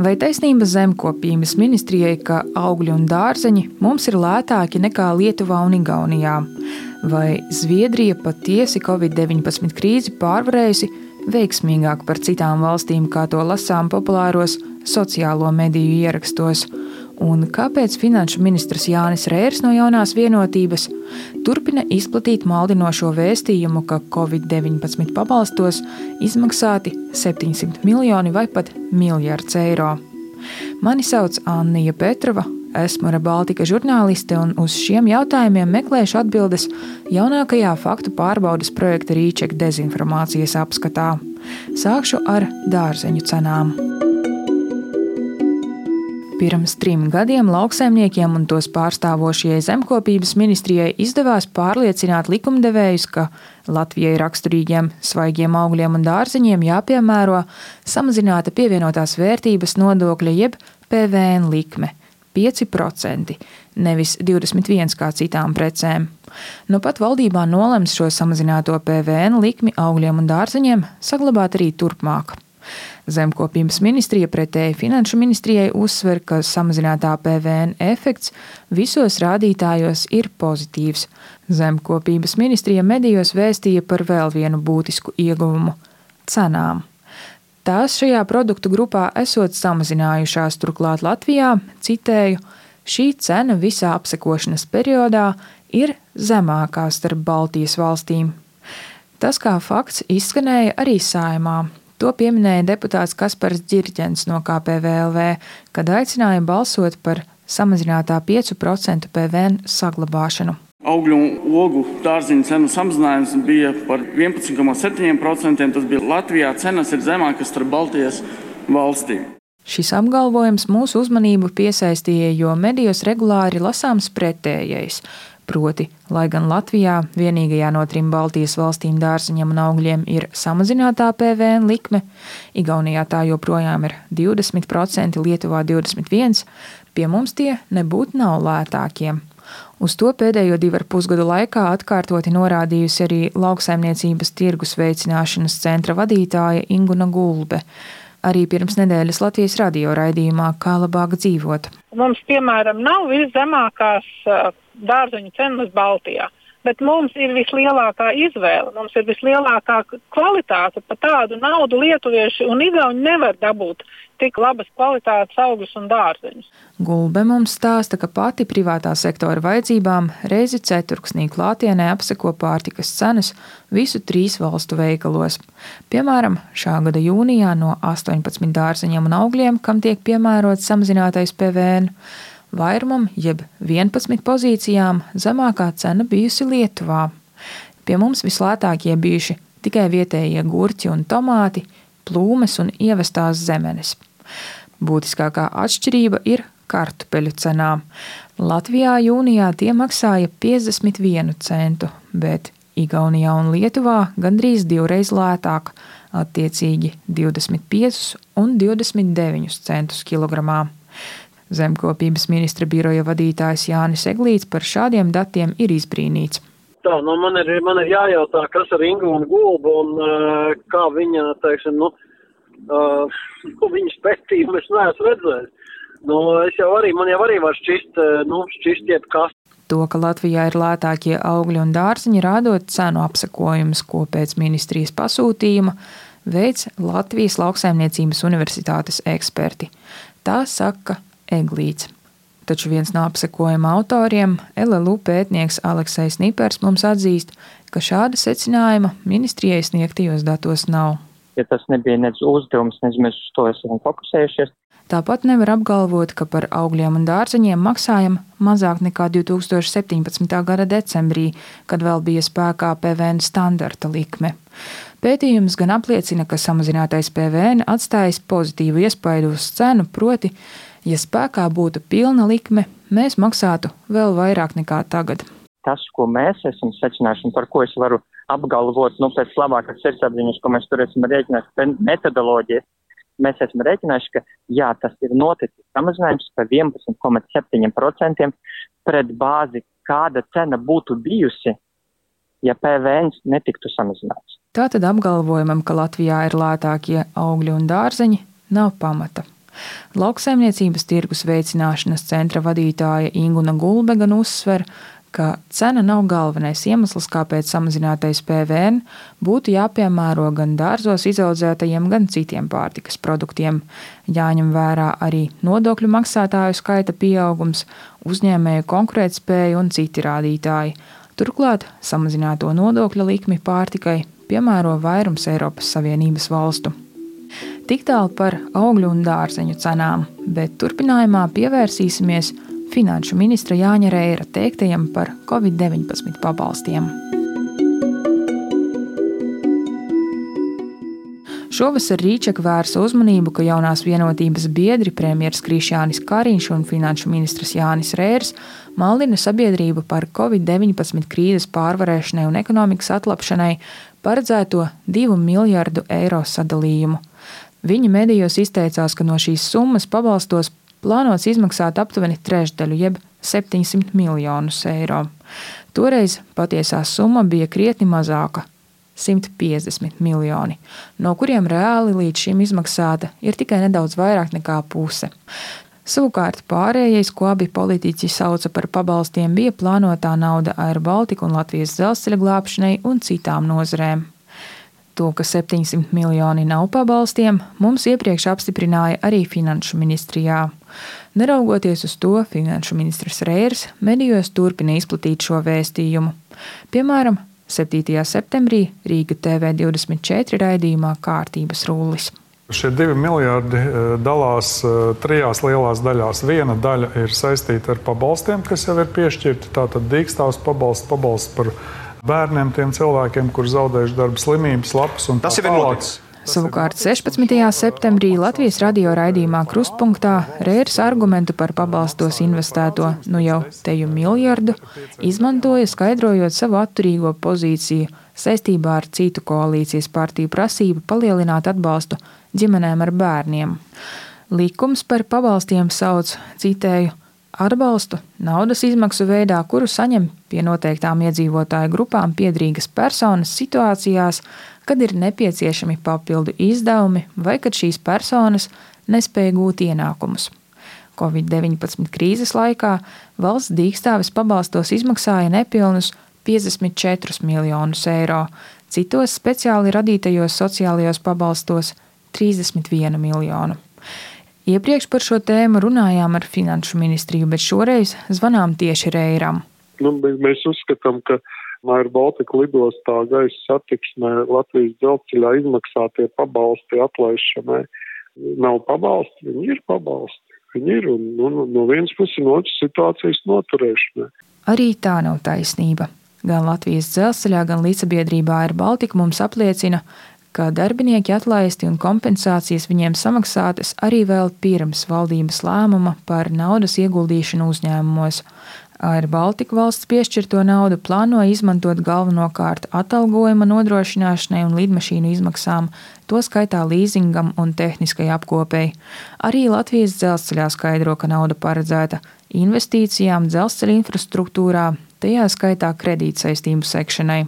Vai taisnība zemkopības ministrijai, ka augļi un dārzeņi mums ir lētāki nekā Lietuvā un Igaunijā? Vai Zviedrija patiesi Covid-19 krīzi pārvarējusi veiksmīgāk par citām valstīm, kā to lasām populāros sociālo mediju ierakstos? Un kāpēc finanšu ministrs Jānis Rērs no jaunās vienotības turpina izplatīt maldinošo vēstījumu, ka Covid-19 pabalstos izmaksāti 700 miljoni vai pat miljards eiro. Mani sauc Anija Petrova, esmu Rebaltika žurnāliste un uz šiem jautājumiem meklēšu atbildes jaunākajā faktu pārbaudas projekta Rīčeka dezinformācijas apskatā. Sākšu ar dārzeņu cenām. Pirms trim gadiem lauksaimniekiem un tos pārstāvošajai zemkopības ministrijai izdevās pārliecināt likumdevējus, ka Latvijai raksturīgiem svaigiem augļiem un dārzeņiem jāpiemēro samazināta pievienotās vērtības nodokļa jeb PVN likme. 5%, nevis 21% kā citām precēm. Nu pat valdībā nolems šo samazināto PVN likmi augļiem un dārzeņiem saglabāt arī turpmāk. Zemkopības ministrija pretēji Finanšu ministrijai uzsver, ka samazinātā PVN efekts visos rādītājos ir pozitīvs. Zemkopības ministrija medijos vēstīja par vēl vienu būtisku ieguvumu - cenām. Tās šajā produktu grupā esot samazinājušās, turklāt Latvijā, citēju, šī cena visā apsekošanas periodā ir zemākā starp Baltijas valstīm. Tas kā fakts izskanēja arī saimā, To pieminēja deputāts Kaspars Girģents no KPVLV, kad aicināja balsot par samazinātā 5% PVN saglabāšanu. Augļu un ogu dārziņu cenu samazinājums bija par 11,7%. Tas bija Latvijā. Cenas ir zemākas starp Baltijas valstīm. Šis apgalvojums mūsu uzmanību piesaistīja, jo medijos regulāri lasāms pretējais. Proti, lai gan Latvijā vienīgajā no trim Baltijas valstīm dārziņam un augļiem ir samazinātā PVN likme, Igaunijā tā joprojām ir 20%, Lietuvā 21%, pie mums tie nebūtu nav lētākie. Uz to pēdējo divu ar pusgadu laikā atkārtoti norādījusi arī lauksaimniecības tirgus veicināšanas centra vadītāja Inguna Gulbe arī pirms nedēļas Latvijas radio raidījumā Kā labāk dzīvot. Mums, piemēram, nav viszemākās dārzeņu cenas Baltijā. Bet mums ir vislielākā izvēle, mums ir vislielākā kvalitāte. Par tādu naudu lietuvieši un igauni nevar dabūt tik labas kvalitātes augus un dārzeņus. Gulbe mums stāsta, ka pati privātā sektora vajadzībām reizi ceturksnī klātienē apseko pārtikas cenas visu trīs valstu veikalos. Piemēram, šā gada jūnijā no 18 dārzeņiem un augļiem, kam tiek piemērots samazinātais PVN, Vairumam, jeb 11 pozīcijām, zemākā cena bijusi Lietuvā. Pie mums vislētākie bijuši tikai vietējie gurķi un tomāti, plūmes un ievestās zemenes. Būtiskākā atšķirība ir kartupeļu cenā. Latvijā jūnijā tie maksāja 51 centu, bet Igaunijā un Lietuvā gandrīz divreiz lētāk, attiecīgi 25 un 29 centus kilogramā. Zemkopības ministra biroja vadītājs Jānis Eglīts par šādiem datiem ir izbrīnīts. Tā, nu man ir, man ir jājautā, kas ar Ingu un Gulbu un uh, kā viņa, teiksim, nu, uh, viņas pētījumu es neesmu redzējis. Nu, es jau arī, man jau arī var šķist, nu, šķist jebkas. To, ka Latvijā ir lētākie augļi un dārziņi, rādot cenu apsekojumus, ko pēc ministrijas pasūtījuma veids Latvijas lauksaimniecības universitātes eksperti. Tā saka Eglīts. Taču viens no apsekojuma autoriem, LLU pētnieks Aleksējs Nipers, mums atzīst, ka šāda secinājuma ministrijai sniegtajos datos nav. Ja tas nebija nec uzdevums, nec mēs uz to esam fokusējušies. Tāpat nevar apgalvot, ka par augļiem un dārzeņiem maksājam mazāk nekā 2017. gada decembrī, kad vēl bija spēkā PVN standarta likme. Pētījums gan apliecina, ka samazinātais PVN atstājis pozitīvu iespaidu uz cenu, proti, Ja spēkā būtu pilna likme, mēs maksātu vēl vairāk nekā tagad. Tas, ko mēs esam secinājuši un par ko es varu apgalvot, nu, pēc labākas sirdsapziņas, ko mēs tur esam rēķinājuši, metodoloģijas, mēs esam rēķinājuši, ka jā, tas ir noticis samazinājums par 11,7% pret bāzi, kāda cena būtu bijusi ja PVN netiktu samazināts. Tātad apgalvojumam, ka Latvijā ir lētākie augļi un dārzeņi, nav pamata. Lauksaimniecības tirgus veicināšanas centra vadītāja Inguna Gulbega uzsver, ka cena nav galvenais iemesls, kāpēc samazinātais PVN būtu jāpiemēro gan dārzos izaudzētajiem, gan citiem pārtikas produktiem. Jāņem vērā arī nodokļu maksātāju skaita pieaugums, uzņēmēju konkurētspēja un citi rādītāji. Turklāt samazināto nodokļa likmi pārtikai piemēro vairums Eiropas Savienības valstu. Tik tālu par augļu un dārzeņu cenām, bet turpinājumā pievērsīsimies finanšu ministra Jāņa Reira teiktajam par Covid-19 pabalstiem. Šovasar Rīčeka vērsa uzmanību, ka jaunās vienotības biedri premjerministrs Krišjānis Kariņš un finanšu ministrs Jānis Rērs maldina sabiedrību par Covid-19 krīzes pārvarēšanai un ekonomikas atlapšanai paredzēto 2 miljardu eiro sadalījumu. Viņi medijos izteicās, ka no šīs summas pabalstos plānots izmaksāt aptuveni trešdaļu, jeb 700 miljonus eiro. Toreiz patiesā summa bija krietni mazāka - 150 miljoni, no kuriem reāli līdz šim izmaksāta ir tikai nedaudz vairāk nekā puse. Savukārt pārējais, ko abi politiķi sauca par pabalstiem, bija plānotā nauda Air Baltica un Latvijas dzelzceļa glābšanai un citām nozarēm. To, ka 700 miljoni nav pabalstiem, mums iepriekš apstiprināja arī Finanšu ministrijā. Neraugoties uz to, Finanšu ministrs Rērs medijos turpina izplatīt šo vēstījumu. Piemēram, 7. septembrī Rīga TV24 raidījumā Kārtības rullis. Šie divi miljardi eh, dalās eh, trijās lielās daļās. Viena daļa ir saistīta ar pabalstiem, kas jau ir piešķirti. Tātad dīkstāvs pabalsts, pabalsts par bērniem, tiem cilvēkiem, kur zaudējuši darba slimības, lapas un tas ir noticis. Savukārt 16. septembrī Latvijas radio raidījumā Krustpunktā Rērs argumentu par pabalstos investēto nu jau teju miljardu izmantoja skaidrojot savu atturīgo pozīciju saistībā ar citu koalīcijas partiju prasību palielināt atbalstu ģimenēm ar bērniem. Likums par pabalstiem sauc, citēju, atbalstu naudas izmaksu veidā, kuru saņem pie noteiktām iedzīvotāju grupām piedrīgas personas situācijās, kad ir nepieciešami papildu izdevumi vai kad šīs personas nespēja gūt ienākumus. Covid-19 krīzes laikā valsts dīkstāvis pabalstos izmaksāja nepilnus 54 miljonus eiro, citos speciāli radītajos sociālajos pabalstos 31 miljonu. Iepriekš par šo tēmu runājām ar Finanšu ministriju, bet šoreiz zvanām tieši Reiram. Nu, mēs uzskatām, ka Maija Baltika lidostā gaisa satiksmē Latvijas dzelzceļā izmaksātie pabalsti atlaišanai nav pabalsti, viņi ir pabalsti. Viņi ir un, un, un no vienas puses, no otras situācijas noturēšanai. Arī tā nav taisnība. Gan Latvijas dzelzceļā, gan līdzsabiedrībā ar Baltiku mums apliecina, ka darbinieki atlaisti un kompensācijas viņiem samaksātas arī vēl pirms valdības lēmuma par naudas ieguldīšanu uzņēmumos. Ar Baltiku valsts piešķirto naudu plāno izmantot galvenokārt atalgojuma nodrošināšanai un lidmašīnu izmaksām, to skaitā līzingam un tehniskai apkopēji. Arī Latvijas dzelzceļā skaidro, ka nauda paredzēta investīcijām dzelzceļa infrastruktūrā, tajā skaitā kredītsaistību sekšanai.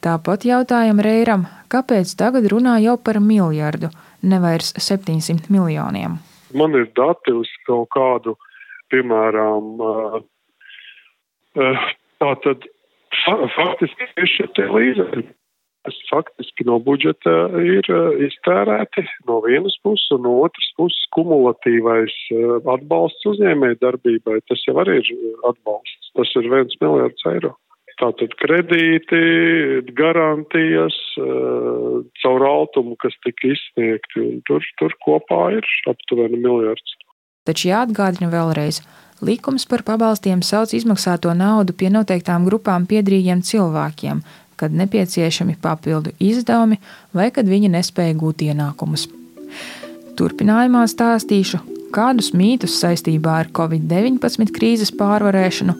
Tāpat jautājam Reiram, kāpēc tagad runā jau par miljardu, nevairs 700 miljoniem. Man ir dati uz kaut kādu, piemēram, tātad faktiski ir šie līdzekļi. Tas faktiski no budžeta ir iztērēti no vienas puses, un no otras puses kumulatīvais atbalsts uzņēmēji darbībai. Tas jau arī ir atbalsts. Tas ir viens miljards eiro. Tātad kredīti, garantijas, caur autumu, kas tika izsniegti, un tur, tur kopā ir aptuveni miljards. Taču jāatgādina vēlreiz, likums par pabalstiem sauc izmaksāto naudu pie noteiktām grupām piedrīgiem cilvēkiem, kad nepieciešami papildu izdevumi vai kad viņi nespēja gūt ienākumus. Turpinājumā stāstīšu, kādus mītus saistībā ar Covid-19 krīzes pārvarēšanu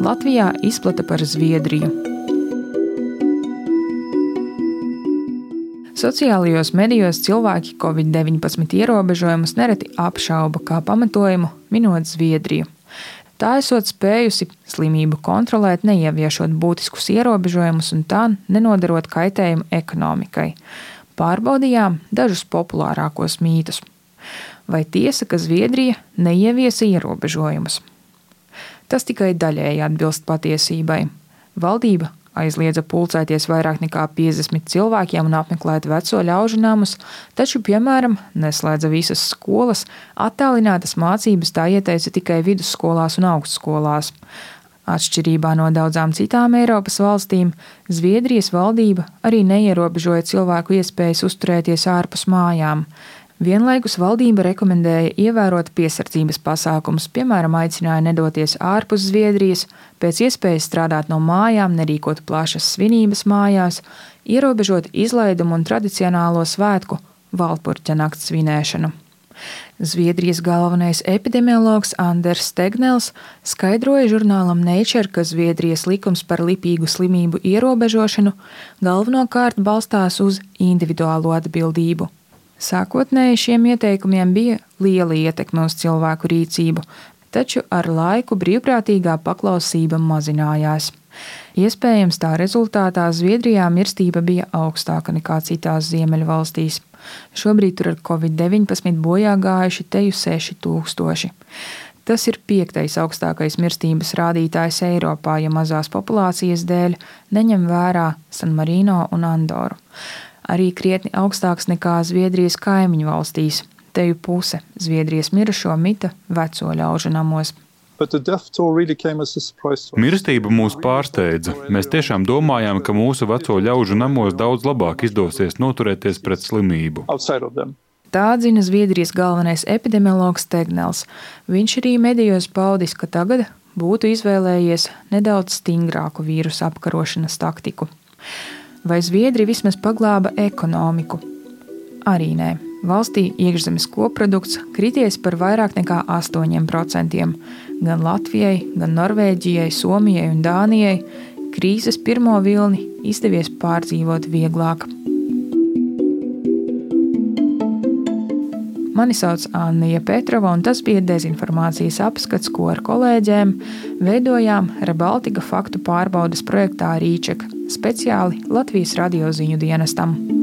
Latvijā izplata par Zviedriju. Sociālajos medijos cilvēki Covid-19 ierobežojumus nereti apšauba kā pamatojumu minot Zviedriju. tā esot spējusi slimību kontrolēt, neieviešot būtiskus ierobežojumus un tā nenodarot kaitējumu ekonomikai. Pārbaudījām dažus populārākos mītus. Vai tiesa, ka Zviedrija neieviesa ierobežojumus? Tas tikai daļēji atbilst patiesībai. Valdība aizliedza pulcēties vairāk nekā 50 cilvēkiem un apmeklēt veco ļaužu namus, taču, piemēram, neslēdza visas skolas, attālinātas mācības tā ieteica tikai vidusskolās un augstskolās. Atšķirībā no daudzām citām Eiropas valstīm, Zviedrijas valdība arī neierobežoja cilvēku iespējas uzturēties ārpus mājām. Vienlaikus valdība rekomendēja ievērot piesardzības pasākumus, piemēram, aicināja nedoties ārpus Zviedrijas, pēc iespējas strādāt no mājām, nerīkot plašas svinības mājās, ierobežot izlaidumu un tradicionālo svētku Valpurķa nakts svinēšanu. Zviedrijas galvenais epidemiologs Anders Stegnels skaidroja žurnālam Nature, ka Zviedrijas likums par lipīgu slimību ierobežošanu galvenokārt balstās uz individuālo atbildību. Sākotnēji šiem ieteikumiem bija liela ietekme uz cilvēku rīcību, taču ar laiku brīvprātīgā paklausība mazinājās. Iespējams, tā rezultātā Zviedrijā mirstība bija augstāka nekā citās Ziemeļvalstīs. Šobrīd tur ar covid-19 bojā gājuši teju 6000. Tas ir piektais augstākais mirstības rādītājs Eiropā, ja mazās populācijas dēļ neņem vērā San Marino un Andoru arī krietni augstāks nekā Zviedrijas kaimiņu valstīs. Teju puse Zviedrijas mirušo mita veco ļaužu namos. Mirstība mūs pārsteidza. Mēs tiešām domājām, ka mūsu veco ļaužu namos daudz labāk izdosies noturēties pret slimību. Tā atzina Zviedrijas galvenais epidemiologs Tegnels. Viņš arī medijos paudis, ka tagad būtu izvēlējies nedaudz stingrāku vīrusu apkarošanas taktiku vai Zviedri vismaz paglāba ekonomiku? Arī nē. Valstī iekšzemes koprodukts krities par vairāk nekā 8%. Gan Latvijai, gan Norvēģijai, Somijai un Dānijai krīzes pirmo vilni izdevies pārdzīvot vieglāk. Mani sauc Anna Petrova, un tas bija dezinformācijas apskats, ko ar kolēģiem veidojām Rebaltika faktu pārbaudas projektā Rīčeka speciāli Latvijas radio ziņu dienestam.